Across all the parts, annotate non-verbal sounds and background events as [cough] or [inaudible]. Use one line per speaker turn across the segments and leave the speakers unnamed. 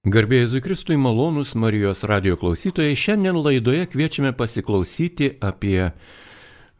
Garbėjai Zikristui malonus Marijos radio klausytojai, šiandien laidoje kviečiame pasiklausyti apie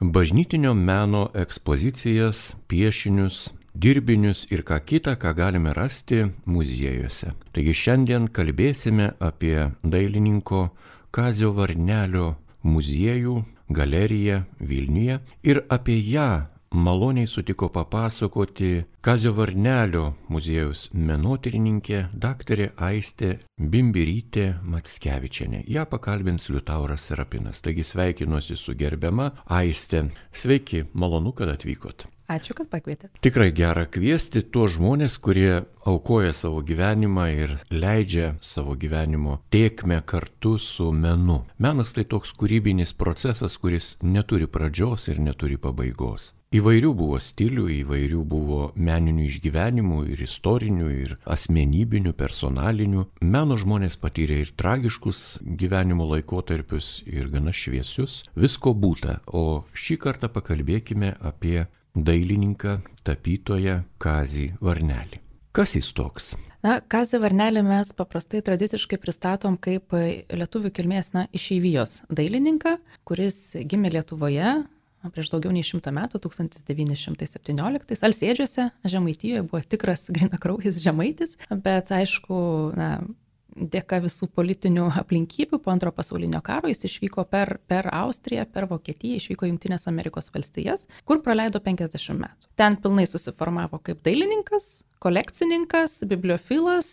bažnytinio meno ekspozicijas, piešinius, dirbinius ir ką kitą, ką galime rasti muziejuose. Taigi šiandien kalbėsime apie dailininko Kazio Varnelio muziejų, galeriją Vilniuje ir apie ją maloniai sutiko papasakoti Kazio Varnelio muziejaus menotyrininkė daktarė Aistė Bimbirytė Matskevičianė. Ja pakalbins Liutauras Serapinas. Taigi sveikinuosi su gerbiama Aistė. Sveiki, malonu, kad atvykot.
Ačiū, kad pakvietėte.
Tikrai gera kviesti tuos žmonės, kurie aukoja savo gyvenimą ir leidžia savo gyvenimo tiekmę kartu su menu. Menas tai toks kūrybinis procesas, kuris neturi pradžios ir neturi pabaigos. Įvairių buvo stilių, įvairių buvo meninių išgyvenimų ir istorinių, ir asmenybinių, personalinių. Meno žmonės patyrė ir tragiškus gyvenimo laikotarpius, ir gana šviesius. Visko būta, o šį kartą pakalbėkime apie dailininką, tapytoją Kazį Varnelį. Kas jis toks?
Na, Kazį Varnelį mes paprastai tradiciškai pristatom kaip lietuvių kilmės, na, išeivijos dailininką, kuris gimė Lietuvoje prieš daugiau nei šimtą metų, 1917, Alsėdžiuose, Žemaitijoje buvo tikras [laughs] grinakraujas žemaitis, bet aišku, na, dėka visų politinių aplinkybių po antro pasaulinio karo jis išvyko per, per Austriją, per Vokietiją, išvyko Junktinės Amerikos valstijas, kur praleido 50 metų. Ten pilnai susiformavo kaip dailininkas, kolekcininkas, bibliofilas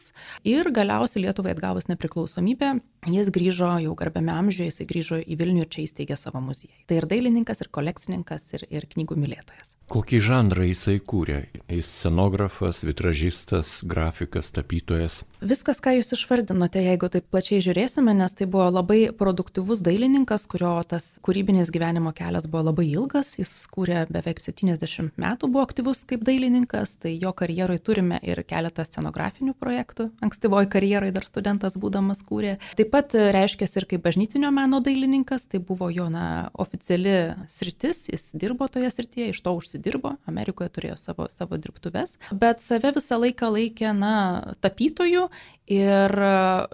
ir galiausiai Lietuvai atgavus nepriklausomybę, jis grįžo jau garbiame amžiuje, jis grįžo į Vilnių ir čia įsteigė savo muziejų. Tai ir dailininkas, ir kolekcininkas, ir, ir knygų mylėtojas.
Kokį žanrą jisai kūrė? Jis scenografas, vitražistas, grafikas, tapytojas.
Viskas, ką jūs išvardinote, jeigu taip plačiai žiūrėsime, nes tai buvo labai produktyvus dailininkas, kurio tas kūrybinis gyvenimo kelias buvo labai ilgas. Jis kūrė beveik 70 metų, buvo aktyvus kaip dailininkas, tai jo karjeroj turime ir keletą scenografinių projektų. Ankstyvoji karjeroj dar studentas būdamas kūrė. Taip pat reiškia ir kaip bažnytinio meno dailininkas, tai buvo jo na, oficiali sritis, jis dirbo toje srityje, iš to užsidirbo užsidirbo, Amerikoje turėjo savo, savo dirbtuves, bet save visą laiką laikė, na, tapytojų ir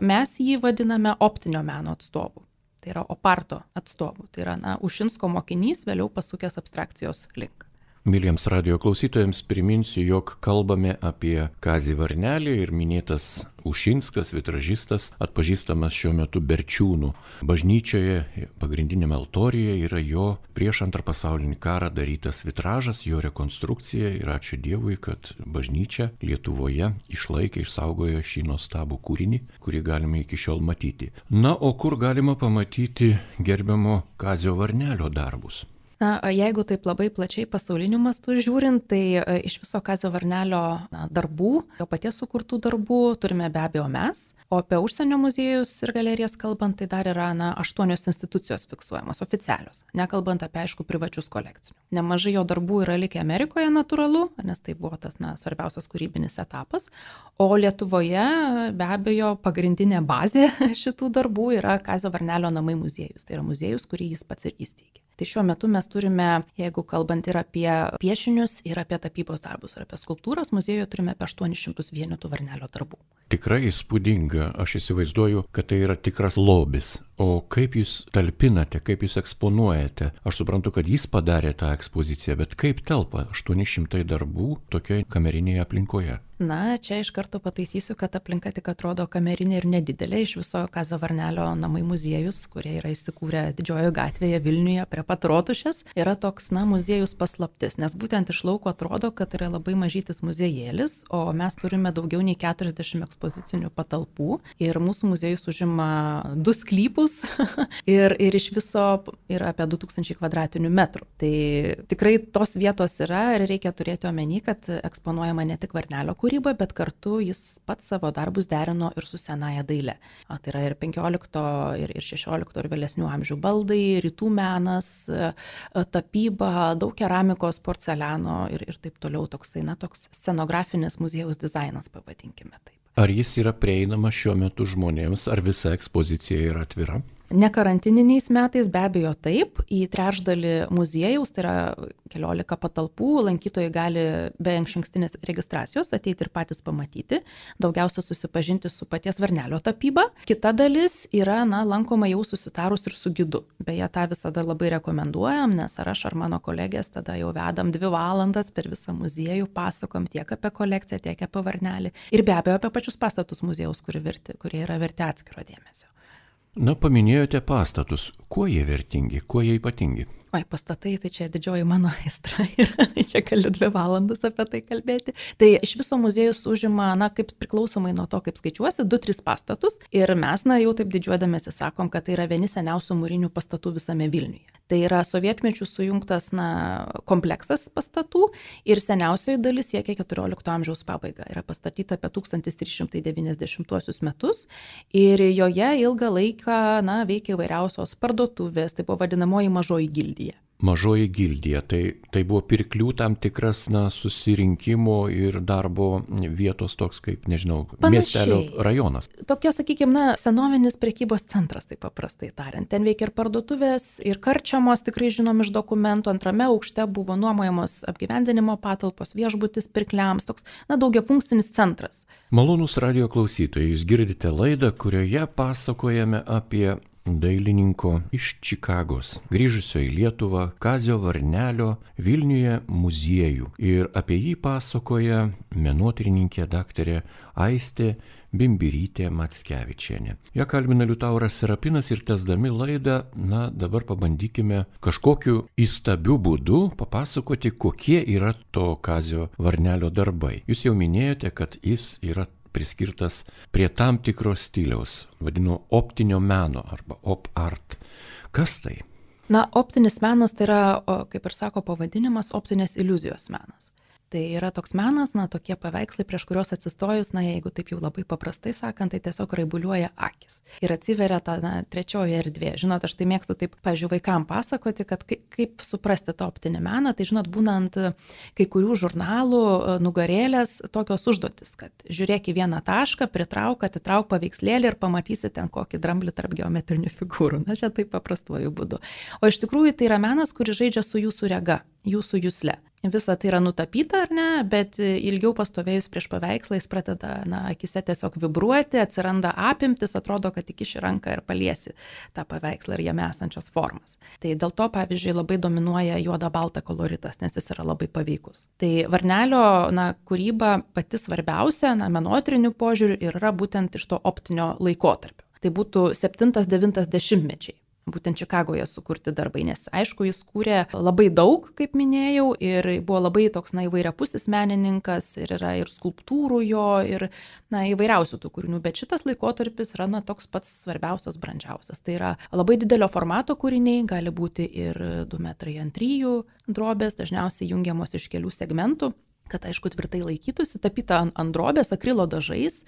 mes jį vadiname optinio meno atstovu. Tai yra oparto atstovu. Tai yra, na, Ušinsko mokinys, vėliau pasukęs abstrakcijos link.
Myliems radio klausytojams priminsiu, jog kalbame apie Kazį Varnelį ir minėtas Ušinskas, vitražistas, atpažįstamas šiuo metu Berčiūnų bažnyčioje, pagrindinėme altorijoje yra jo prieš antrą pasaulinį karą darytas vitražas, jo rekonstrukcija ir ačiū Dievui, kad bažnyčia Lietuvoje išlaikė, išsaugojo šį nuostabų kūrinį, kurį galime iki šiol matyti. Na, o kur galima pamatyti gerbiamo Kazio Varnelio darbus?
Na, jeigu taip labai plačiai pasauliniu mastu žiūrint, tai e, iš viso Kazio Varnelio na, darbų, jo paties sukurtų darbų turime be abejo mes, o apie užsienio muziejus ir galerijas kalbant, tai dar yra na, aštuonios institucijos fiksuojamos, oficialios, nekalbant apie aišku privačius kolekcinių. Nemažai jo darbų yra likę Amerikoje natūralu, nes tai buvo tas na, svarbiausias kūrybinis etapas, o Lietuvoje be abejo pagrindinė bazė [laughs] šitų darbų yra Kazio Varnelio namai muziejus, tai yra muziejus, kurį jis pats ir įsteigė. Tai šiuo metu mes turime, jeigu kalbant ir apie piešinius, ir apie tapybos darbus, ir apie skulptūras, muziejuje turime apie 800 vienetų varnelio darbų.
Tikrai įspūdinga, aš įsivaizduoju, kad tai yra tikras lobis. O kaip jūs talpinate, kaip jūs eksponuojate? Aš suprantu, kad jis padarė tą ekspoziciją, bet kaip telpa 800 darbų tokioje kamerinėje aplinkoje?
Na, čia iš karto pataisysiu, kad aplinka tik atrodo kamerinė ir nedidelė. Iš viso Kazo Varnelio namai muziejus, kurie yra įsikūrę didžiojo gatvėje Vilniuje prie pat rotušės, yra toks, na, muziejus paslaptis, nes būtent iš lauko atrodo, kad yra labai mažytis muziejėlis, o mes turime daugiau nei 40 ekspozicinių patalpų ir mūsų muziejus užima du sklypus [laughs] ir, ir iš viso yra apie 2000 kvadratinių metrų. Tai tikrai tos vietos yra ir reikia turėti omeny, kad eksponuojama ne tik Varnelio kūrybą, bet kartu jis pats savo darbus derino ir su senaja daile. A, tai yra ir 15, ir, ir 16, ir vėlesnių amžių baldai, rytų menas, tapyba, daug keramikos, porceliano ir, ir taip toliau toksai, na, toks scenografinis muziejaus dizainas, pavadinkime taip.
Ar jis yra prieinamas šiuo metu žmonėms, ar visa ekspozicija yra atvira?
Nekarantininiais metais be abejo taip, į trečdalį muziejaus, tai yra keliolika patalpų, lankytojai gali be ankstinės registracijos ateiti ir patys pamatyti, daugiausia susipažinti su paties varnelio tapyba. Kita dalis yra, na, lankoma jau susitarus ir su gidu. Beje, tą visada labai rekomenduojam, nes ar aš ar mano kolegės tada jau vedam dvi valandas per visą muziejų, pasakom tiek apie kolekciją, tiek apie varnelį ir be abejo apie pačius pastatus muziejaus, kurie, verti, kurie yra verti atskiro dėmesio.
Na, paminėjote pastatus. Kuo jie vertingi, kuo jie ypatingi?
Oi, pastatai, tai čia didžioji mano aistra [laughs] ir čia galiu dvi valandas apie tai kalbėti. Tai iš viso muziejus užima, na, kaip priklausomai nuo to, kaip skaičiuosi, 2-3 pastatus ir mes, na, jau taip didžiuodamėsi sakom, kad tai yra vieni seniausių mūrinių pastatų visame Vilniuje. Tai yra sovietmečių sujungtas, na, kompleksas pastatų ir seniausioji dalis siekia 14 amžiaus pabaigą. Yra pastatyta apie 1390 metus ir joje ilgą laiką, na, veikia įvairiausios parduotuvės, tai buvo vadinamoji mažoji gildija
mažoji gildija. Tai, tai buvo pirklių tam tikras na, susirinkimo ir darbo vietos toks kaip, nežinau, Panašiai. miestelio rajonas.
Tokia, sakykime, na, senovinis prekybos centras, taip paprastai tariant. Ten veikia ir parduotuvės, ir karčiamos, tikrai žinom iš dokumentų. Antrame aukšte buvo nuomojamos apgyvendinimo patalpos, viešbutis pirkliams, toks, na, daugia funkcinis centras.
Malonus radio klausytojai, jūs girdite laidą, kurioje pasakojame apie dailininko iš Čikagos, grįžusio į Lietuvą Kazio Varnelio Vilniuje muziejų. Ir apie jį pasakoja menotyrininkė daktarė Aistė Bimbirytė Matskevičienė. Ja kalbina Liutauras Serapinas ir tesdami laidą, na dabar pabandykime kažkokiu įstabiu būdu papasakoti, kokie yra to Kazio Varnelio darbai. Jūs jau minėjote, kad jis yra priskirtas prie tam tikros stiliaus, vadinu optinio meno arba op art. Kas tai?
Na, optinis menas tai yra, kaip ir sako pavadinimas, optinės iliuzijos menas. Tai yra toks menas, na, tokie paveikslai, prieš kuriuos atsistojus, na, jeigu taip jau labai paprastai sakant, tai tiesiog raibuliuoja akis. Ir atsiveria ta, na, trečioji erdvė. Žinot, aš tai mėgstu taip, pažiūrėjau, vaikam pasakoti, kad kaip, kaip suprasti tą optinį meną, tai žinot, būnant kai kurių žurnalų e, nugarėlės tokios užduotis, kad žiūrėk į vieną tašką, pritrauk, atitrauk paveikslėlį ir pamatysi ten kokį dramblį tarp geometrinių figūrų. Na, čia taip paprastuoju būdu. O iš tikrųjų tai yra menas, kuris žaidžia su jūsų rega, jūsų jūsle visa tai yra nutapyta ar ne, bet ilgiau pastovėjus prieš paveikslą jis pradeda, na, akise tiesiog vibruoti, atsiranda apimtis, atrodo, kad tik iš ranką ir paliesi tą paveikslą ir jame esančias formas. Tai dėl to, pavyzdžiui, labai dominuoja juoda balta koloritas, nes jis yra labai paveikus. Tai Varnelio, na, kūryba pati svarbiausia, na, menotrinių požiūrių yra būtent iš to optinio laikotarpio. Tai būtų 7-9 dešimtmečiai būtent Čikagoje sukurti darbai, nes aišku, jis kūrė labai daug, kaip minėjau, ir buvo labai toks, na, įvairiapusis menininkas, ir yra ir skulptūrų jo, ir, na, įvairiausių tų kūrinių, bet šitas laikotarpis yra, na, toks pats svarbiausias, brandžiausias. Tai yra labai didelio formato kūriniai, gali būti ir 2 metrai ant 3 drobės, dažniausiai jungiamos iš kelių segmentų kad aišku tvirtai laikytųsi, tapyta ant drobės akrilo dažais,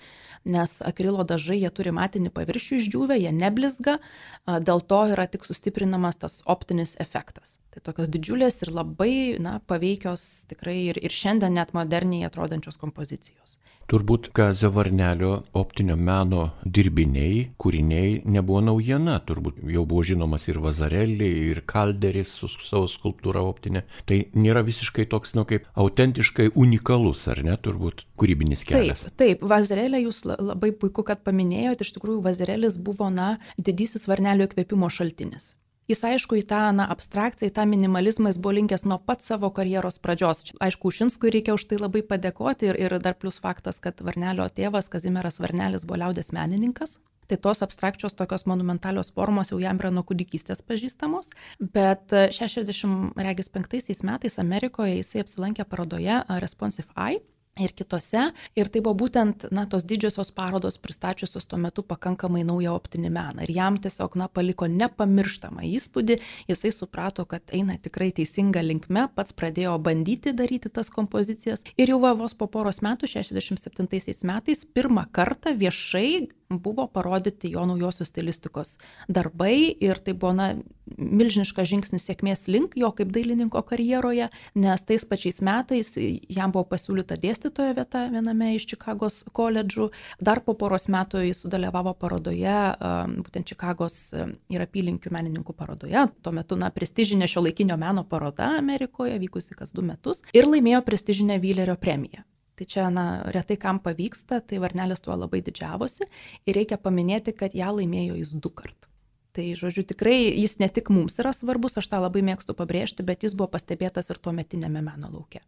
nes akrilo dažai jie turi matinį paviršių išdžiūvę, jie neblizga, dėl to yra tik sustiprinamas tas optinis efektas. Tai tokios didžiulės ir labai na, paveikios tikrai ir, ir šiandien net moderniai atrodančios kompozicijos.
Turbūt Kazio Varnelio optinio meno dirbiniai, kūriniai nebuvo naujiena, turbūt jau buvo žinomas ir Vazarelį, ir Kalderis su savo skulptūra optinė. Tai nėra visiškai toks, nu, kaip autentiškai unikalus, ar ne, turbūt kūrybinis kelias.
Taip, taip, Vazarelė jūs labai puiku, kad paminėjote, iš tikrųjų Vazarelis buvo, na, didysis Varnelio įkvėpimo šaltinis. Jis aišku į tą na, abstrakciją, į tą minimalizmą jis buvo linkęs nuo pat savo karjeros pradžios. Aišku, Šinskui reikia už tai labai padėkoti ir, ir dar plus faktas, kad Varnelio tėvas Kazimieras Varnelis buvo liaudės menininkas. Tai tos abstrakčios tokios monumentalios formos jau jam yra nuo kūdikystės pažįstamos, bet 65 metais Amerikoje jisai apsilankė parodoje Responsive Eye ir kitose. Ir tai buvo būtent, na, tos didžiosios parodos pristačiusios tuo metu pakankamai naują optinį meną. Ir jam tiesiog, na, paliko nepamirštamą įspūdį, jisai suprato, kad eina tikrai teisinga linkme, pats pradėjo bandyti daryti tas kompozicijas. Ir jau vos po poros metų, 67 metais, pirmą kartą viešai buvo parodyti jo naujosios stilistikos darbai ir tai buvo na, milžiniškas žingsnis sėkmės link jo kaip dailininko karjeroje, nes tais pačiais metais jam buvo pasiūlyta dėstytojo vieta viename iš Čikagos koledžų. Dar po poros metų jis sudalyvavo parodoje, būtent Čikagos ir apylinkių menininkų parodoje, tuo metu na, prestižinė šio laikinio meno paroda Amerikoje, vykusi kas du metus, ir laimėjo prestižinę Vylerio premiją. Tai čia, na, retai kam pavyksta, tai Varnelis tuo labai didžiavosi ir reikia paminėti, kad ją laimėjo jis du kart. Tai, žodžiu, tikrai jis ne tik mums yra svarbus, aš tą labai mėgstu pabrėžti, bet jis buvo pastebėtas ir tuo metinėme meno laukia.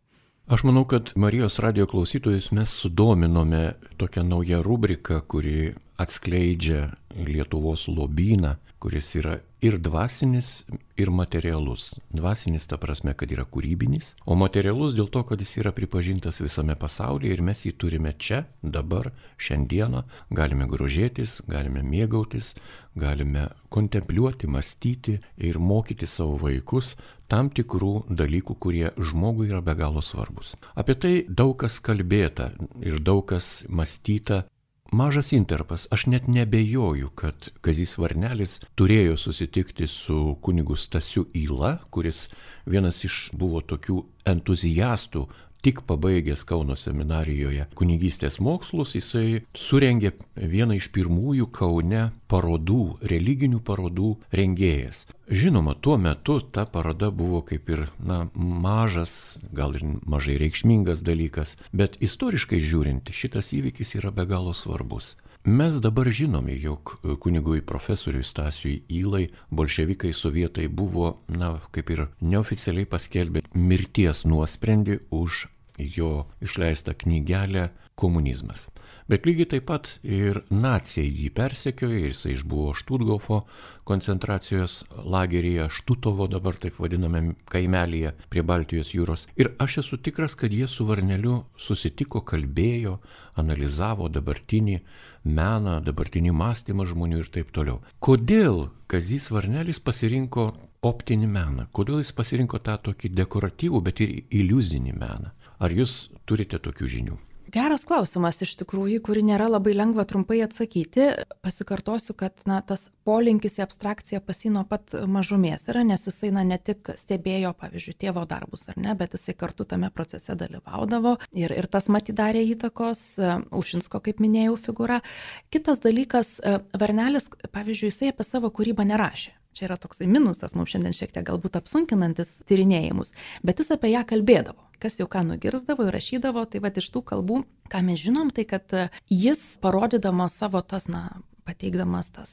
Aš manau, kad Marijos radio klausytojus mes sudominome tokią naują rubriką, kuri atskleidžia Lietuvos lobyną, kuris yra ir dvasinis, ir materialus. Dvasinis ta prasme, kad yra kūrybinis, o materialus dėl to, kad jis yra pripažintas visame pasaulyje ir mes jį turime čia, dabar, šiandieną, galime grožėtis, galime mėgautis, galime kontempliuoti, mąstyti ir mokyti savo vaikus tam tikrų dalykų, kurie žmogui yra be galo svarbus. Apie tai daug kas kalbėta ir daug kas mąstyta Mažas interpas, aš net nebejoju, kad Kazys Varnelis turėjo susitikti su kunigu Stasiu Įla, kuris vienas iš buvo tokių entuziastų tik pabaigęs Kauno seminarijoje kunigystės mokslus, jisai surengė vieną iš pirmųjų Kaune parodų, religinių parodų rengėjas. Žinoma, tuo metu ta paroda buvo kaip ir, na, mažas, gal ir mažai reikšmingas dalykas, bet istoriškai žiūrint, šitas įvykis yra be galo svarbus. Mes dabar žinome, jog kunigui profesoriui Stasiui Įlai bolševikai sovietai buvo, na, kaip ir neoficialiai paskelbė mirties nuosprendį už jo išleistą knygelę Komunizmas. Bet lygiai taip pat ir nacijai jį persekiojo jisai išbuvo Štutgofo koncentracijos lageryje, Štutovo dabar taip vadiname kaimelyje prie Baltijos jūros. Ir aš esu tikras, kad jie su Varneliu susitiko, kalbėjo, analizavo dabartinį meną, dabartinį mąstymą žmonių ir taip toliau. Kodėl Kazys Varnelis pasirinko optinį meną? Kodėl jis pasirinko tą tokį dekoratyvų, bet ir iliuzinį meną? Ar jūs turite tokių žinių?
Geras klausimas iš tikrųjų, kurį nėra labai lengva trumpai atsakyti. Pasikartosiu, kad na, tas polinkis į abstrakciją pasino pat mažumės yra, nes jisai na, ne tik stebėjo, pavyzdžiui, tėvo darbus ar ne, bet jisai kartu tame procese dalyvaudavo ir, ir tas matydarė įtakos, uh, Ušinsko, kaip minėjau, figūra. Kitas dalykas, uh, Varnelis, pavyzdžiui, jisai apie savo kūrybą nerašė. Čia yra toksai minusas mums šiandien šiek tiek galbūt apsunkinantis tyrinėjimus, bet jis apie ją kalbėdavo. Kas jau ką nugirzdavo ir rašydavo, tai va iš tų kalbų, ką mes žinom, tai kad jis parodydamas savo tas, na, pateikdamas tas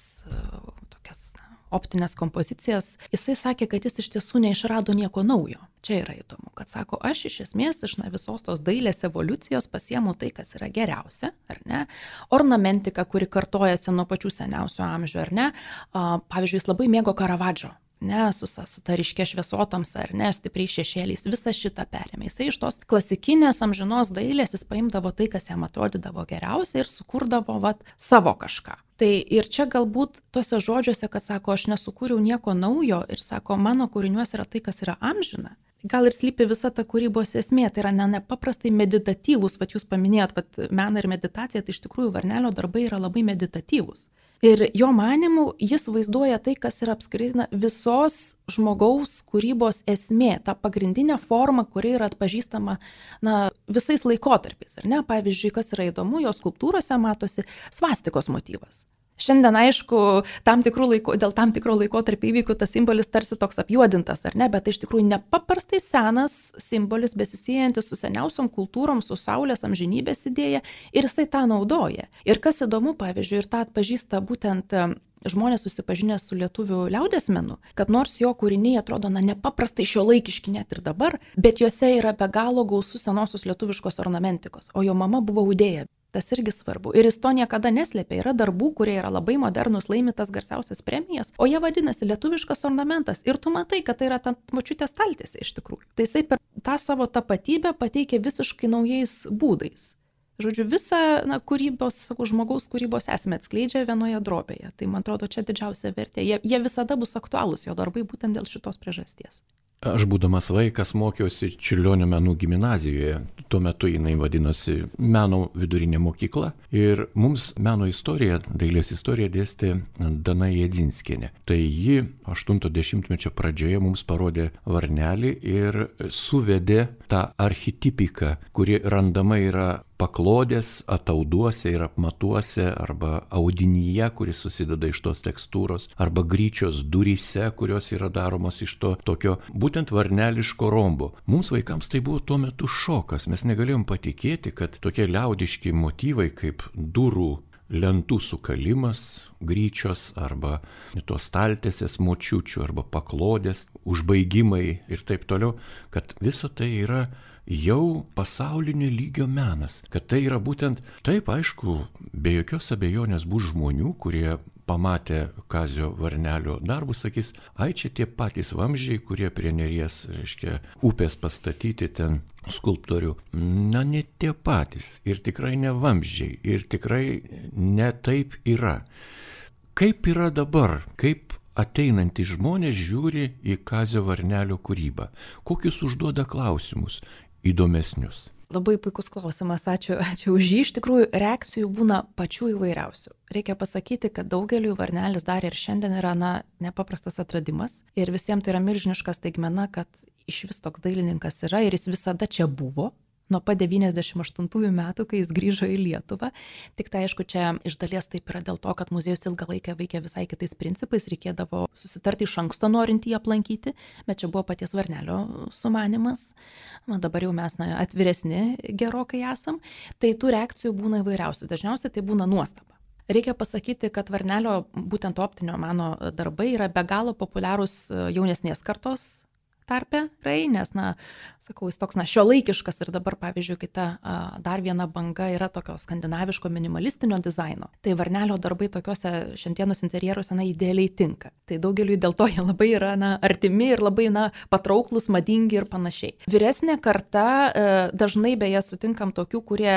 optinės kompozicijas, jisai sakė, kad jis iš tiesų neišrado nieko naujo. Čia yra įdomu, kad sako, aš iš esmės iš na, visos tos dailės evoliucijos pasiemu tai, kas yra geriausia, ar ne? Ornamentika, kuri kartojasi nuo pačių seniausių amžių, ar ne? Pavyzdžiui, jis labai mėgo Karavadžo ne, su, su ta ryškia šviesotamsa ar ne, stipriai šešėliais, visą šitą perėmė. Jisai iš tos klasikinės amžinos dailės jis paimdavo tai, kas jam atrodydavo geriausia ir sukurdavo vat, savo kažką. Tai ir čia galbūt tuose žodžiuose, kad sako, aš nesukūriau nieko naujo ir sako, mano kūriniuose yra tai, kas yra amžina. Gal ir slypi visa ta kūrybos esmė, tai yra ne nepaprastai meditatyvus, vad jūs paminėjot, kad meną ir meditacija, tai iš tikrųjų Varnelio darbai yra labai meditatyvus. Ir jo manimu, jis vaizduoja tai, kas yra apskritai visos žmogaus kūrybos esmė, ta pagrindinė forma, kuri yra atpažįstama na, visais laikotarpiais. Pavyzdžiui, kas yra įdomu, jos skulptūrose matosi svastikos motyvas. Šiandien, aišku, tam laiko, dėl tam tikro laiko tarp įvykių tas simbolis tarsi toks apjuodintas, ar ne, bet tai iš tikrųjų nepaprastai senas simbolis, besisėjantis su seniausiom kultūrom, su Saulės amžinybės idėja ir jisai tą naudoja. Ir kas įdomu, pavyzdžiui, ir tą atpažįsta būtent žmonės susipažinę su lietuvių liaudės menu, kad nors jo kūriniai atrodo na, nepaprastai šio laikiški net ir dabar, bet juose yra be galo gausus senosios lietuviškos ornamentikos, o jo mama buvo audėja. Tas irgi svarbu. Ir jis to niekada neslėpia. Yra darbų, kurie yra labai modernus, laimėtas garsiausias premijas, o jie vadinasi lietuviškas ornamentas. Ir tu matai, kad tai yra ta močiutė staltėse iš tikrųjų. Tai jisai per tą savo tapatybę pateikia visiškai naujais būdais. Žodžiu, visą na, kūrybos, sakau, žmogaus kūrybos esmę atskleidžia vienoje drobėje. Tai man atrodo, čia didžiausia vertė. Jie, jie visada bus aktualūs, jo darbai būtent dėl šitos priežasties.
Aš būdamas vaikas mokiausi Čiurlionio menų gimnazijoje. Tuo metu jinai vadinosi meno vidurinė mokykla. Ir mums meno istoriją, dailės istoriją dėstė Dana Jedzinskienė. Tai ji 80-mečio pradžioje mums parodė varnelį ir suvedė tą archetipiką, kuri randama yra paklodės atauduose ir apmatuose arba audinyje, kuris susideda iš tos tekstūros, arba gryčios duryse, kurios yra daromos iš to tokio būtent varneliško rombo. Mums vaikams tai buvo tuo metu šokas, mes negalėjom patikėti, kad tokie liaudiški motyvai kaip durų lentų sukalimas, gryčios arba tos staltėsės močiučių arba paklodės, užbaigimai ir taip toliau, kad visa tai yra jau pasaulinio lygio menas, kad tai yra būtent, taip aišku, be jokios abejonės bus žmonių, kurie pamatę Kazio Varnelio darbus, sakys, ai čia tie patys vamzdžiai, kurie prie neries, reiškia, upės pastatyti ten skulptorių. Na, ne tie patys. Ir tikrai ne vamzdžiai. Ir tikrai ne taip yra. Kaip yra dabar, kaip ateinantys žmonės žiūri į Kazio Varnelio kūrybą, kokius užduoda klausimus, įdomesnius?
Labai puikus klausimas, ačiū, ačiū už jį. Iš tikrųjų, reakcijų būna pačių įvairiausių. Reikia pasakyti, kad daugeliu varnelis dar ir šiandien yra na, nepaprastas atradimas ir visiems tai yra milžiniška staigmena, kad iš vis toks dailininkas yra ir jis visada čia buvo, nuo pat 98 metų, kai jis grįžo į Lietuvą. Tik tai aišku, čia iš dalies taip yra dėl to, kad muziejus ilgą laiką veikia visai kitais principais, reikėdavo susitarti iš anksto norint jį aplankyti, bet čia buvo paties Varnelio sumanimas. Man dabar jau mes na, atviresni gerokai esam. Tai tų reakcijų būna įvairiausių. Dažniausiai tai būna nuostaba. Reikia pasakyti, kad Varnelio būtent optinio mano darbai yra be galo populiarūs jaunesnės kartos tarpe rai, nes, na, sakau, jis toks, na, šio laikiškas ir dabar, pavyzdžiui, kita dar viena banga yra tokio skandinaviško minimalistinio dizaino. Tai varnelio darbai tokiuose šiandienos interjeruose, na, idealiai tinka. Tai daugeliu dėl to jie labai yra, na, artimi ir labai, na, patrauklus, madingi ir panašiai. Vyresnė karta e, dažnai beje sutinkam tokių, kurie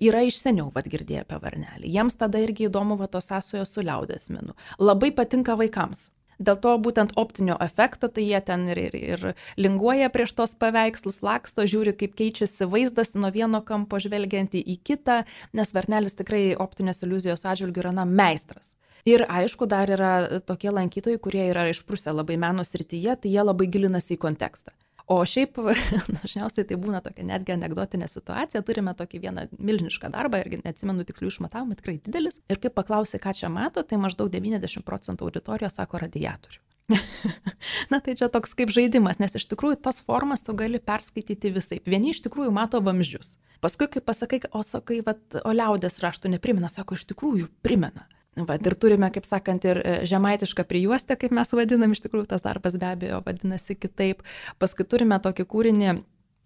yra iš seniau, vad girdėję apie varnelį. Jiems tada irgi įdomu va tos sąsojos su liaudės minu. Labai patinka vaikams Dėl to būtent optinio efekto, tai jie ten ir, ir, ir linguoja prieš tos paveikslus, laksto, žiūri, kaip keičiasi vaizdas nuo vieno kampo žvelgiant į kitą, nes Vernelis tikrai optinės iliuzijos atžvilgių yra na, meistras. Ir aišku, dar yra tokie lankytojai, kurie yra išprusę labai meno srityje, tai jie labai gilinasi į kontekstą. O šiaip [laughs] dažniausiai tai būna tokia netgi anegdotinė situacija. Turime tokį vieną milžinišką darbą, irgi neatsimenu tikslių išmatavimų, tikrai didelis. Ir kai paklausai, ką čia mato, tai maždaug 90 procentų auditorijos sako radiatorių. [laughs] Na tai čia toks kaip žaidimas, nes iš tikrųjų tas formas tu gali perskaityti visai. Vieni iš tikrųjų mato vamzdžius. Paskui, kai pasakai, o sakai, vat, o liaudės raštų neprimena, sako, iš tikrųjų primena. Vat, ir turime, kaip sakant, ir e, žemaitišką prijuostę, kaip mes vadinam, iš tikrųjų tas darbas be abejo vadinasi kitaip. Paskui turime tokį kūrinį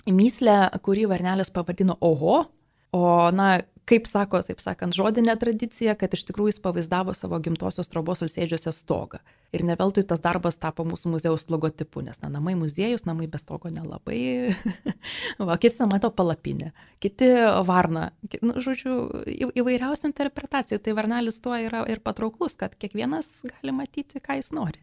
myslę, kurį Varnelis pavadino Oho, o, na, kaip sako, taip sakant, žodinė tradicija, kad iš tikrųjų jis pavaizdavo savo gimtosios trobos alsėdžiuose stogą. Ir ne veltui tas darbas tapo mūsų muziejaus logotipu, nes na, namai muziejus, namai be stogo nelabai. [laughs] Va, kiti mato palapinę, kiti varna. Nu, žodžiu, įvairiausių interpretacijų. Tai varnelis tuo yra ir patrauklus, kad kiekvienas gali matyti, ką jis nori.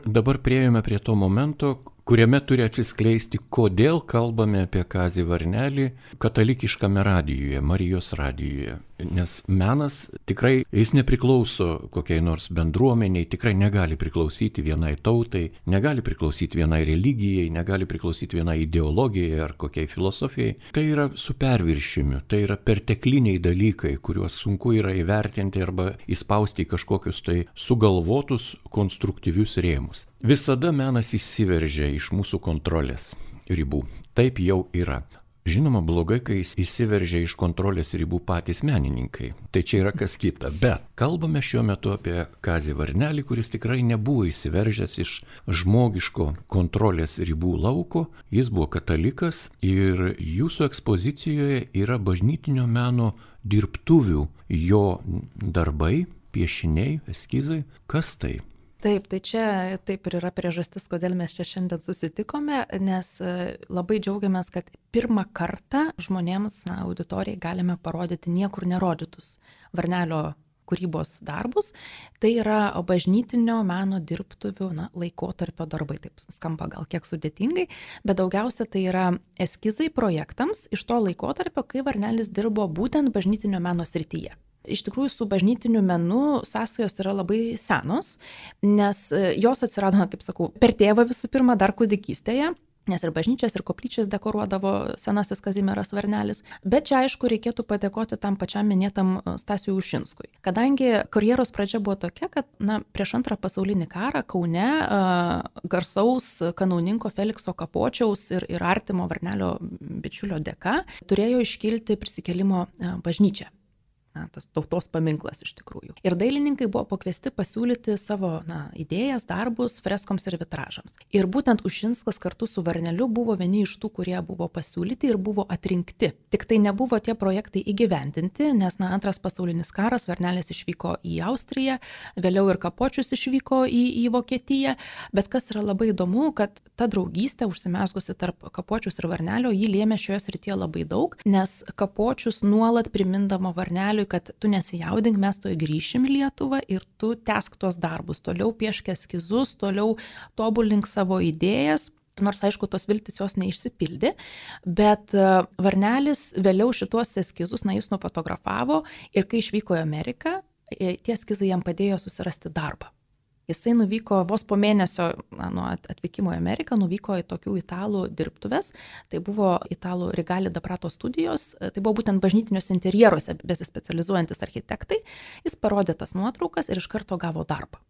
Dabar prieėjome prie to momento, kuriame turi atsiskleisti, kodėl kalbame apie Kazį Varnelį katalikiškame radijoje, Marijos radijoje. Nes menas tikrai, jis nepriklauso kokiai nors bendruomeniai, tikrai negali priklausyti vienai tautai, negali priklausyti vienai religijai, negali priklausyti vienai ideologijai ar kokiai filosofijai. Tai yra su perviršimiu, tai yra pertekliniai dalykai, kuriuos sunku yra įvertinti arba įspausti į kažkokius tai sugalvotus konstruktyvius rėmus. Visada menas įsiveržia iš mūsų kontrolės ribų. Taip jau yra. Žinoma, blogai, kai jis įsiveržia iš kontrolės ribų patys menininkai. Tai čia yra kas kita. Bet kalbame šiuo metu apie Kazį Varnelį, kuris tikrai nebuvo įsiveržęs iš žmogiško kontrolės ribų lauko. Jis buvo katalikas ir jūsų ekspozicijoje yra bažnytinio meno dirbtuvių jo darbai, piešiniai, eskizai. Kas tai?
Taip, tai čia taip ir yra priežastis, kodėl mes čia šiandien susitikome, nes e, labai džiaugiamės, kad pirmą kartą žmonėms, auditorijai galime parodyti niekur nerodytus Varnelio kūrybos darbus. Tai yra bažnytinio meno dirbtuvių na, laikotarpio darbai. Taip skamba gal kiek sudėtingai, bet daugiausia tai yra eskizai projektams iš to laikotarpio, kai Varnelis dirbo būtent bažnytinio meno srityje. Iš tikrųjų, su bažnytiniu menu sąsajos yra labai senos, nes e, jos atsirado, kaip sakau, per tėvą visų pirma, dar kūdikystėje. Nes ir bažnyčias, ir koplyčias dekoruodavo senasis Kazimieras Varnelis. Bet čia aišku reikėtų padėkoti tam pačiam minėtam e, Stasiui Ušinskui. Kadangi karjeros pradžia buvo tokia, kad na, prieš antrą pasaulinį karą Kaune uh, garsaus kanauninko Felikso Kapočiaus ir, ir artimo Varnelio bičiulio dėka turėjo iškilti prisikelimo bažnyčia na, tas tautos paminklas iš tikrųjų. Ir dailininkai buvo pakviesti pasiūlyti savo na, idėjas, darbus freskoms ir vitražams. Ir būtent Ušinskas kartu su Varneliu buvo vieni iš tų, kurie buvo pasiūlyti ir buvo atrinkti. Tik tai nebuvo tie projektai įgyvendinti, nes na, antras pasaulinis karas, Varnelis išvyko į Austriją, vėliau ir Kapočius išvyko į, į Vokietiją, bet kas yra labai įdomu, kad ta draugystė užsimesgusi tarp Kapočius ir Varnelio jį lėmė šioje srityje labai daug, nes Kapočius nuolat primindavo Varnelio kad tu nesijaudink, mes tuoj grįšim į Lietuvą ir tu tesk tuos darbus, toliau piešk eskizus, toliau tobulink savo idėjas. Nors, aišku, tos viltis jos neišsipildė, bet e, Varnelis vėliau šituos eskizus, na, jis nufotografavo ir kai išvyko į Ameriką, e, tie eskizai jam padėjo susirasti darbą. Jisai nuvyko vos po mėnesio na, nuo atvykimo į Ameriką, nuvyko į tokių italų dirbtuves. Tai buvo italų Rigali Daprato studijos, tai buvo būtent bažnytiniuose interjeruose besispecializuojantis architektai. Jis parodė tas nuotraukas ir iš karto gavo darbą.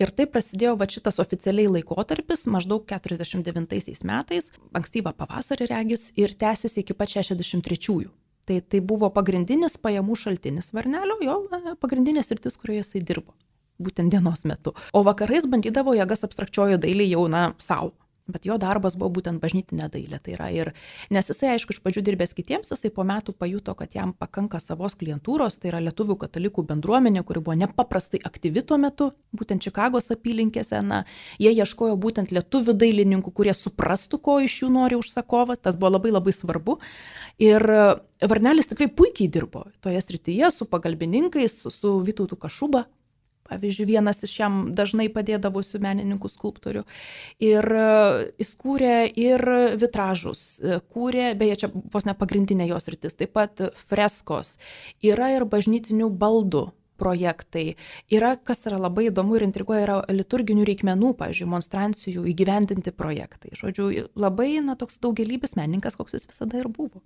Ir taip prasidėjo va šitas oficialiai laikotarpis maždaug 49 metais, ankstyvą pavasarį regis ir tęsiasi iki pat 63-ųjų. Tai, tai buvo pagrindinis pajamų šaltinis Varnelio, jo pagrindinės rytis, kurioje jisai dirbo būtent dienos metu. O vakarais bandydavo jėgas abstrakčiojo dailį jau, na, savo. Bet jo darbas buvo būtent bažnytinė dailė. Tai yra ir, nes jisai, aišku, iš pradžių dirbęs kitiems, jisai po metų pajuto, kad jam pakanka savos klientūros, tai yra lietuvių katalikų bendruomenė, kuri buvo nepaprastai aktyvi tuo metu, būtent Čikagos apylinkėse. Na, jie ieškojo būtent lietuvių dailininkų, kurie suprastų, ko iš jų nori užsakovas. Tas buvo labai labai svarbu. Ir Varnelis tikrai puikiai dirbo toje srityje su pagalbininkais, su, su Vytautu Kašuba, pavyzdžiui, vienas iš jam dažnai padėdavusių menininkų skulptorių. Ir e, jis kūrė ir vitražus, e, kūrė, beje, čia vos ne pagrindinė jos rytis, taip pat freskos, yra ir bažnytinių baldų projektai. Yra, kas yra labai įdomu ir intriguoja, yra liturginių reikmenų, pavyzdžiui, monstrancijų įgyvendinti projektai. Žodžiu, labai, na, toks daugelybis menininkas, koks jis visada ir buvo.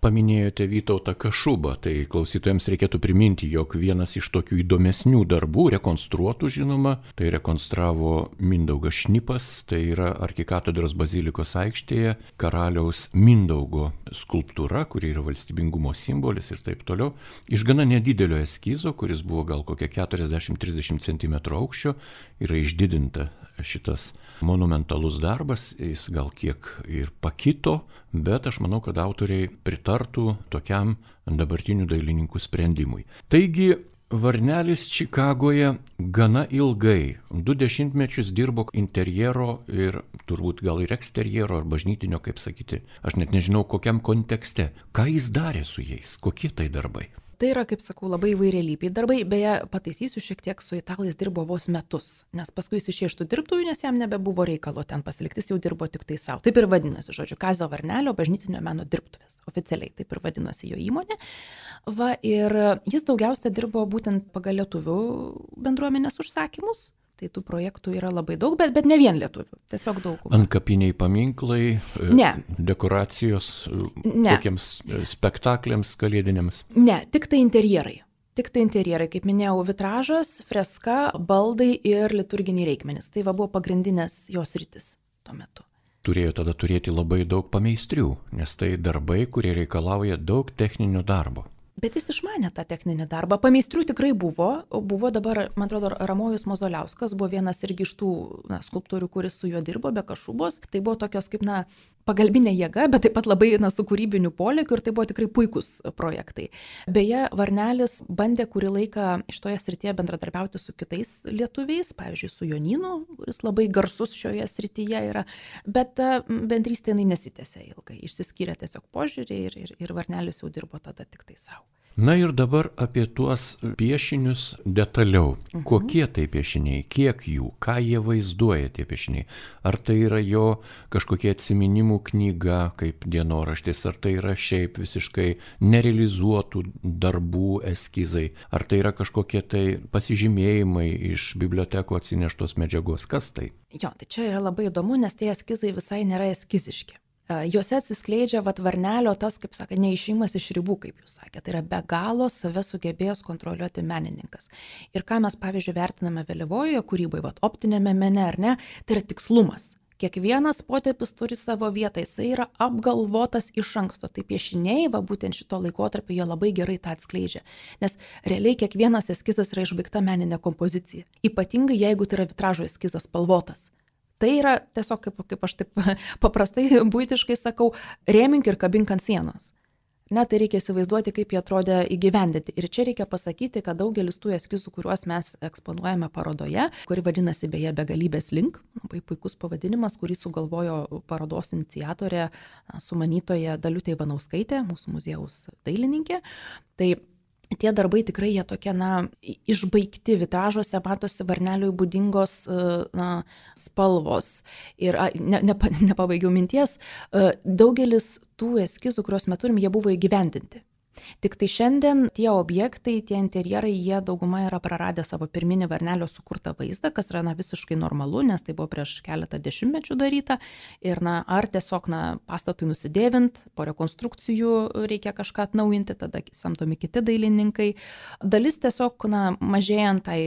Paminėjote Vytautą Kašubą, tai klausytojams reikėtų priminti, jog vienas iš tokių įdomesnių darbų, rekonstruotų žinoma, tai rekonstravo Mindaugas Šnipas, tai yra arkikatedros bazilikos aikštėje karaliaus Mindaugo skulptūra, kuri yra valstybingumo simbolis ir taip toliau. Iš gana nedidelio eskizo, kuris buvo gal kokia 40-30 cm aukščio, yra išdidinta šitas monumentalus darbas, jis gal kiek ir pakito, bet aš manau, kad autoriai pritartų tokiam dabartinių dailininkų sprendimui. Taigi, Varnelis Čikagoje gana ilgai, du dešimtmečius dirbo interjero ir turbūt gal ir eksterjero ar bažnytinio, kaip sakyti, aš net nežinau kokiam kontekste. Ką jis darė su jais, kokie tai darbai?
Tai yra, kaip sakau, labai įvairialypiai darbai. Beje, pataisysiu šiek tiek su italais dirbo vos metus, nes paskui jis išėjo iš tų dirbtųjų, nes jam nebebuvo reikalo ten pasilikti, jis jau dirbo tik tai savo. Taip ir vadinasi, žodžiu, Kazio Varnelio bažnytinio meno dirbtuvės. Oficialiai taip ir vadinosi jo įmonė. Va, ir jis daugiausia dirbo būtent pagal lietuvių bendruomenės užsakymus. Tai tų projektų yra labai daug, bet, bet ne vien lietuvių, tiesiog daug.
Ankapiniai paminklai, e,
ne.
dekoracijos e, ne. kokiems e, spektakliams kalėdiniams.
Ne, tik tai interjerai. Tik tai interjerai, kaip minėjau, vitražas, freska, baldai ir liturginiai reikmenys. Tai va buvo pagrindinės jos rytis tuo metu
turėjo tada turėti labai daug pameistrių, nes tai darbai, kurie reikalauja daug techninio darbo.
Bet jis išmanė tą techninį darbą. Pameistrių tikrai buvo. Buvo dabar, man atrodo, Ramojus Mozoliauskas buvo vienas irgi iš tų na, skulptorių, kuris su juo dirbo, be kažubos. Tai buvo tokios kaip, na, pagalbinė jėga, bet taip pat labai na, su kūrybiniu polėkiu ir tai buvo tikrai puikūs projektai. Beje, Varnelis bandė kurį laiką iš toje srityje bendradarbiauti su kitais lietuviais, pavyzdžiui, su Joninu, kuris labai garsus šioje srityje yra, bet ta bendrystė jinai nesitėse ilgai, išsiskyrė tiesiog požiūrį ir, ir, ir Varnelis jau dirbo tada tik tai savo.
Na ir dabar apie tuos piešinius detaliau. Mhm. Kokie tai piešiniai, kiek jų, ką jie vaizduoja tie piešiniai. Ar tai yra jo kažkokia atsiminimų knyga, kaip dienoraštis, ar tai yra šiaip visiškai nerealizuotų darbų eskizai, ar tai yra kažkokie tai pasižymėjimai iš biblioteko atsineštos medžiagos, kas tai?
Jo, tai čia yra labai įdomu, nes tie eskizai visai nėra eskiziški. Juose atsiskleidžia vat varnelio tas, kaip sakė, neišimas iš ribų, kaip jūs sakėte. Tai yra be galo save sugebėjęs kontroliuoti menininkas. Ir ką mes, pavyzdžiui, vertiname vėlyvojoje kūryboje, vat optinėme mene ar ne, tai yra tikslumas. Kiekvienas potėpis turi savo vietą, jisai yra apgalvotas iš anksto. Tai piešiniai, va būtent šito laikotarpio, jie labai gerai tą atskleidžia. Nes realiai kiekvienas eskizas yra išbaigta meninė kompozicija. Ypatingai jeigu tai yra vitražo eskizas spalvotas. Tai yra tiesiog, kaip, kaip aš taip [laughs] paprastai būtiškai sakau, rėmink ir kabink ant sienos. Net tai reikia įsivaizduoti, kaip jie atrodė įgyvendinti. Ir čia reikia pasakyti, kad daugelis tų eskizų, kuriuos mes eksponuojame parodoje, kuri vadinasi beje begalybės link, labai puikus pavadinimas, kurį sugalvojo parodos iniciatorė, sumanytoja Daliutė Ivanauskaitė, mūsų muziejaus dailininkė. Tai tie darbai tikrai jie tokie, na, išbaigti vitražuose, matosi varneliui būdingos e, na, spalvos. Ir ne, ne, nepabaigiau minties, e, daugelis tų eskizų, kuriuos mes turim, jie buvo įgyvendinti. Tik tai šiandien tie objektai, tie interjerai, jie dauguma yra praradę savo pirminį varnelio sukurtą vaizdą, kas yra na, visiškai normalu, nes tai buvo prieš keletą dešimtmečių daryta. Ir na, ar tiesiog na, pastatui nusidėvint, po rekonstrukcijų reikia kažką atnaujinti, tada samdomi kiti dailininkai. Dalis tiesiog na, mažėjant tai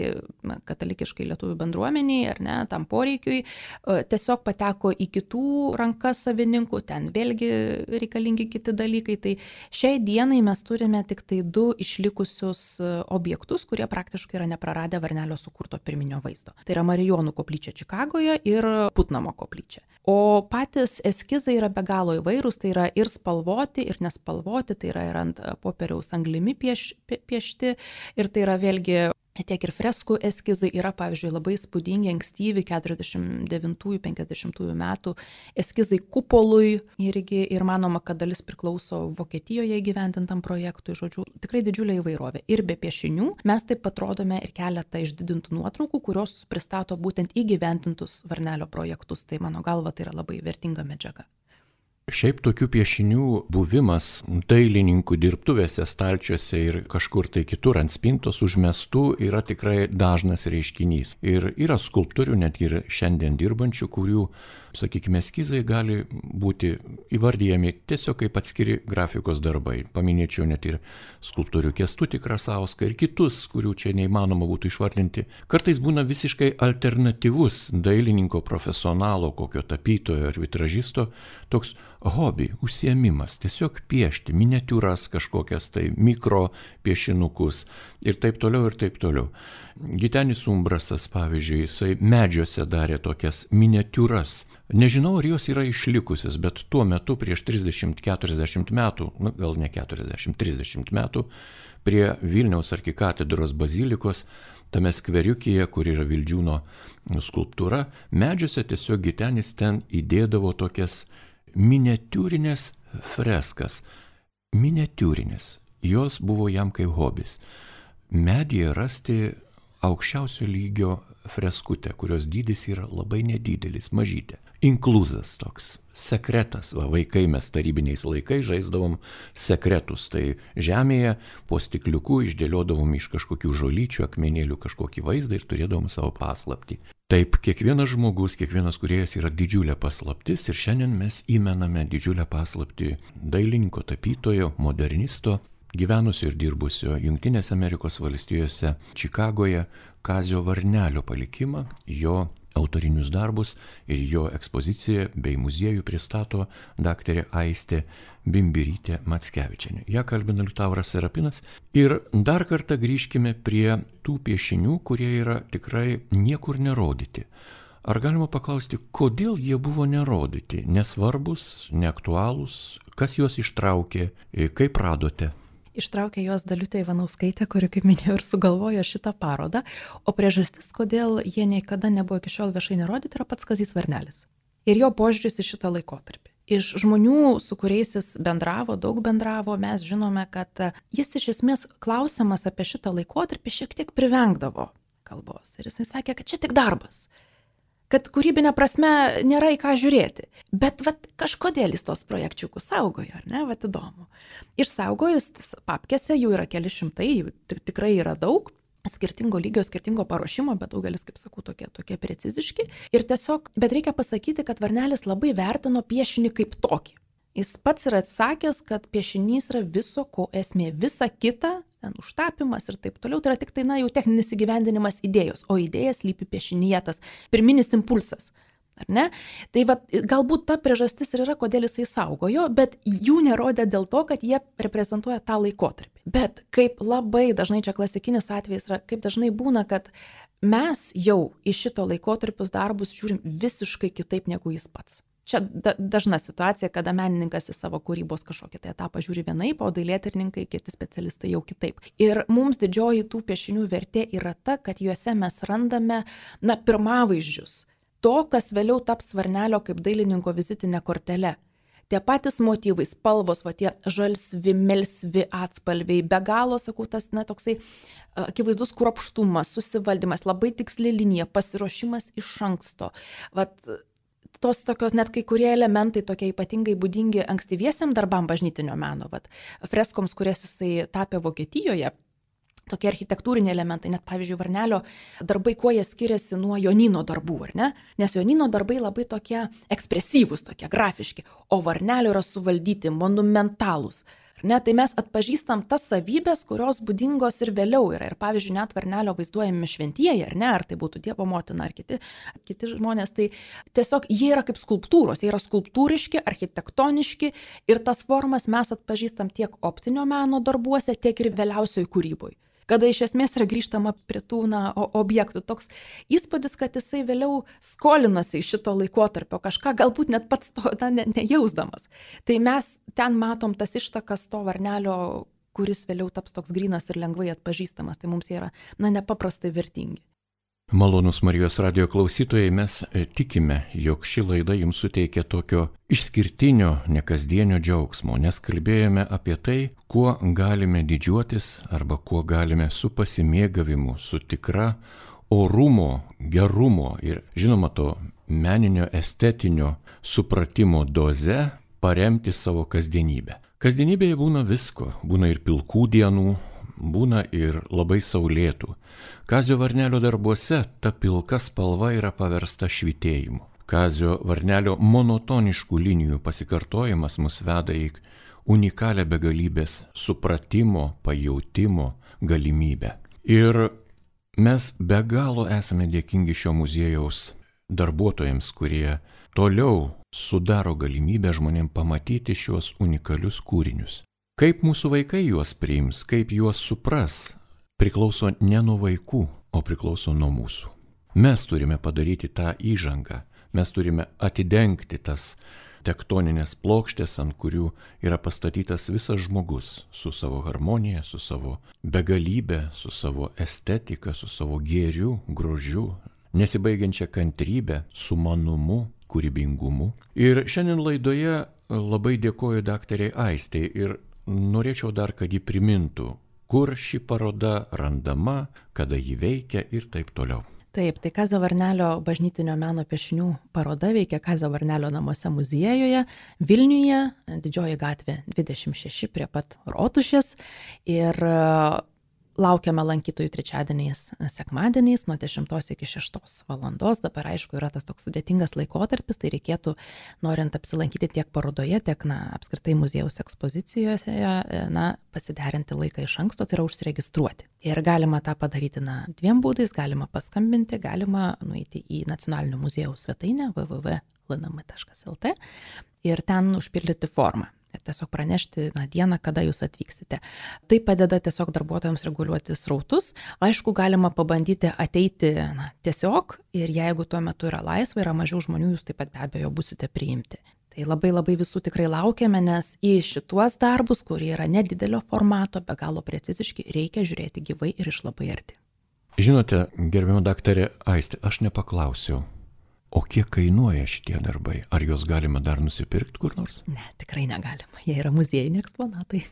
na, katalikiškai lietuvių bendruomeniai ar ne, tam poreikiui, e, tiesiog pateko į kitų rankas savininkų, ten vėlgi reikalingi kiti dalykai. Tai šiai dienai mes turime tik tai du išlikusius e, objektus, kurie praktiškai yra nepraradę Varnelio sukurto pirminio vaizdo. Tai yra Marijonų koplyčia Čikagoje ir Putnamo koplyčia. O patys eskizai yra be galo įvairūs, tai yra ir spalvoti, ir nespalvoti, tai yra ir ant popieriaus anglimi pieš, piešti, ir tai yra vėlgi tiek ir freskų eskizai yra, pavyzdžiui, labai spūdingi, ankstyvi 49-50 metų eskizai kupolui irgi ir manoma, kad dalis priklauso Vokietijoje įgyventintam projektui, žodžiu, tikrai didžiulė įvairovė. Ir be piešinių mes taip pat rodome ir keletą išdidintų nuotraukų, kurios pristato būtent įgyventintus Varnelio projektus. Tai mano galva tai yra labai vertinga medžiaga.
Šiaip tokių piešinių buvimas dailininkų dirbtuvėse, stalčiuose ir kažkur tai kitur ant spintos užmestų yra tikrai dažnas reiškinys. Ir yra skulptorių, net ir šiandien dirbančių, kurių sakykime, eskizai gali būti įvardyjami tiesiog kaip atskiri grafikos darbai. Paminėčiau net ir skulptorių Kestutį Krasauską ir kitus, kurių čia neįmanoma būtų išvardinti. Kartais būna visiškai alternatyvus dailininko profesionalo, kokio tapytojo ar vitražisto, toks hobi, užsiemimas, tiesiog piešti miniatūras kažkokias tai mikro piešinukus ir taip toliau ir taip toliau. Gitenis Umbrasas, pavyzdžiui, jisai medžiuose darė tokias miniatūras Nežinau, ar jos yra išlikusios, bet tuo metu prieš 30-40 metų, nu, gal ne 40-30 metų, prie Vilniaus arkikatedros bazilikos, tame skveriukėje, kur yra Vildžiūno skulptūra, medžiuose tiesiog gitenis ten įdėdavo tokias miniatūrinės freskas. Miniatūrinės. Jos buvo jam kaip hobis. Medyje rasti aukščiausio lygio freskutę, kurios dydis yra labai nedidelis, mažytė. Inkluzas toks, sekretas, va, vaikai mes tarybiniais laikais žaisdavom sekretus, tai žemėje po stikliuku išdėliodavom iš kažkokių žolyčių, akmenėlių kažkokį vaizdą ir turėdavom savo paslapti. Taip, kiekvienas žmogus, kiekvienas kuriejas yra didžiulė paslaptis ir šiandien mes įmename didžiulę paslapti dailininko, tapytojo, modernisto, gyvenusio ir dirbusio Junktinėse Amerikos valstijose, Čikagoje, Kazio Varnelio palikimą, jo Autorinius darbus ir jo ekspoziciją bei muziejų pristato daktarė Aistė Bimbirytė Matskevičianė. Ja kalbina Liutauras Serapinas. Ir dar kartą grįžkime prie tų piešinių, kurie yra tikrai niekur nerodyti. Ar galima paklausti, kodėl jie buvo nerodyti, nesvarbus, neaktualūs, kas juos ištraukė, kaip radote?
Ištraukė juos Daliutė Ivanauskaitė, kuri, kaip minėjau, ir sugalvojo šitą parodą. O priežastis, kodėl jie niekada nebuvo iki šiol viešai nerodyti, yra pats Kazys Varnelis. Ir jo požiūris į šitą laikotarpį. Iš žmonių, su kuriais jis bendravo, daug bendravo, mes žinome, kad jis iš esmės klausimas apie šitą laikotarpį šiek tiek privengdavo kalbos. Ir jisai sakė, kad čia tik darbas kad kūrybinė prasme nėra į ką žiūrėti. Bet vat, kažkodėl jis tos projekčiukus saugojo, ar ne, vat įdomu. Išsaugojus papkėse jų yra keli šimtai, jų tikrai yra daug, skirtingo lygio, skirtingo paruošimo, bet daugelis, kaip sakau, tokie, tokie preciziški. Ir tiesiog, bet reikia pasakyti, kad Varnelis labai vertino piešinį kaip tokį. Jis pats yra atsakęs, kad piešinys yra viso ko esmė. Visa kita, ten užtapimas ir taip toliau, tai yra tik tai, na, jau techninis įgyvendinimas idėjos, o idėja slypi piešinyje tas pirminis impulsas. Ar ne? Tai va, galbūt ta priežastis ir yra, kodėl jisai saugojo, bet jų nerodė dėl to, kad jie reprezentuoja tą laikotarpį. Bet kaip labai dažnai čia klasikinis atvejis yra, kaip dažnai būna, kad mes jau iš šito laikotarpius darbus žiūrim visiškai kitaip negu jis pats. Čia da, dažna situacija, kada menininkas į savo kūrybos kažkokį tai etapą žiūri vienaip, o dailėtininkai, kiti specialistai jau kitaip. Ir mums didžioji tų piešinių vertė yra ta, kad juose mes randame, na, pirmavaizdžius to, kas vėliau taps varnelio kaip dailininko vizitinė kortelė. Tie patys motyvai, spalvos, va tie žalsvi, melsvi atspalviai, be galo, sakau, tas, na, toksai akivaizdus kruopštumas, susivaldymas, labai tiksli linija, pasiruošimas iš anksto. Vat, tos tokios net kai kurie elementai tokie ypatingai būdingi ankstyviesiam darbam bažnytinio meno, vat, freskoms, kurias jisai tapė Vokietijoje. Tokie architektūriniai elementai, net pavyzdžiui, Varnelio darbai, kuo jie skiriasi nuo Jonino darbų, ar ne? Nes Jonino darbai labai tokie ekspresyvūs, tokie grafiški, o Varnelio yra suvaldyti, monumentalūs, Ne, tai mes atpažįstam tas savybės, kurios būdingos ir vėliau yra. Ir pavyzdžiui, net varnelio vaizduojami šventieji, ar ne, ar tai būtų Dievo motina, ar kiti, kiti žmonės, tai tiesiog jie yra kaip skulptūros, jie yra skulptūriški, architektoniški ir tas formas mes atpažįstam tiek optinio meno darbuose, tiek ir vėliausioj kūryboje kada iš esmės yra grįžtama prie tų na, objektų. Toks įspūdis, kad jisai vėliau skolinosi iš šito laikotarpio kažką, galbūt net pats to na, ne, nejausdamas. Tai mes ten matom tas ištakas to varnelio kuris vėliau taps toks grinas ir lengvai atpažįstamas, tai mums jie yra, na, nepaprastai vertingi.
Malonus Marijos radio klausytojai, mes e, tikime, jog ši laida jums suteikia tokio išskirtinio, nekasdienio džiaugsmo, nes kalbėjome apie tai, kuo galime didžiuotis arba kuo galime su pasimėgavimu, su tikra orumo, gerumo ir žinoma to meninio estetinio supratimo doze paremti savo kasdienybę. Kasdienybėje būna visko, būna ir pilkų dienų, būna ir labai saulėtų. Kazio Varnelio darbuose ta pilka spalva yra paversta švitėjimu. Kazio Varnelio monotoniškų linijų pasikartojimas mus veda į unikalią begalybės supratimo, pajautimo galimybę. Ir mes be galo esame dėkingi šio muziejaus darbuotojams, kurie toliau sudaro galimybę žmonėm pamatyti šios unikalius kūrinius. Kaip mūsų vaikai juos priims, kaip juos supras, priklauso ne nuo vaikų, o priklauso nuo mūsų. Mes turime padaryti tą įžangą, mes turime atidengti tas tektoninės plokštės, ant kurių yra pastatytas visas žmogus su savo harmonija, su savo begalybė, su savo estetika, su savo gėriu, grožiu, nesibaigiančia kantrybė, sumanumu, kūrybingumu. Ir šiandien laidoje labai dėkoju daktariai Aistei ir norėčiau dar, kad ji primintų, kur ši paroda randama, kada ji veikia ir taip toliau.
Taip, tai Kazio Varnelio bažnytinio meno piešinių paroda veikia Kazio Varnelio namuose muziejuje Vilniuje, didžioji gatvė 26 prie pat Rotušės. Ir Laukiame lankytojų trečiadieniais, sekmadieniais nuo 10 iki 6 valandos. Dabar aišku yra tas toks sudėtingas laikotarpis, tai reikėtų, norint apsilankyti tiek parodoje, tiek na, apskritai muziejaus ekspozicijose, na, pasiderinti laiką iš anksto, tai yra užsiregistruoti. Ir galima tą padaryti na, dviem būdais, galima paskambinti, galima nueiti į nacionalinio muziejaus svetainę www.lnm.lt ir ten užpildyti formą tiesiog pranešti na, dieną, kada jūs atvyksite. Tai padeda tiesiog darbuotojams reguliuoti srautus. Aišku, galima pabandyti ateiti na, tiesiog ir jeigu tuo metu yra laisva, yra mažiau žmonių, jūs taip pat be abejo busite priimti. Tai labai labai visų tikrai laukiame, nes į šituos darbus, kurie yra nedidelio formato, be galo preciziški, reikia žiūrėti gyvai ir iš labai arti.
Žinote, gerbiamo daktarė Aistė, aš nepaklausiau, O kiek kainuoja šitie darbai? Ar juos galima dar nusipirkti kur nors?
Ne, tikrai negalima. Jie yra muziejiniai eksponatai.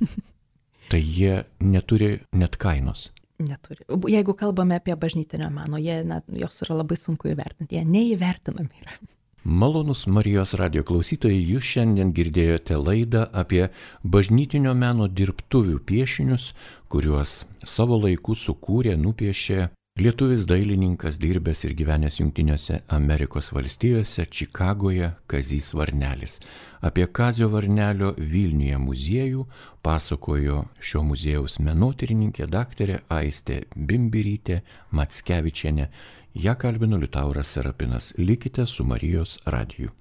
[laughs]
tai jie neturi net kainos.
Neturi. Jeigu kalbame apie bažnytinio meno, jie, na, jos yra labai sunku įvertinti, jie neįvertinami yra.
Malonus Marijos radio klausytojai, jūs šiandien girdėjote laidą apie bažnytinio meno dirbtuvių piešinius, kuriuos savo laiku sukūrė, nupiešė Lietuvis dailininkas dirbęs ir gyvenęs Junktinėse Amerikos valstijose, Čikagoje, Kazys Varnelis. Apie Kazio Varnelio Vilniuje muziejų pasakojo šio muziejaus menotyrininkė daktarė Aistė Bimbirytė Matskevičienė. Ja kalbino Liutauras Serapinas. Likite su Marijos radiju.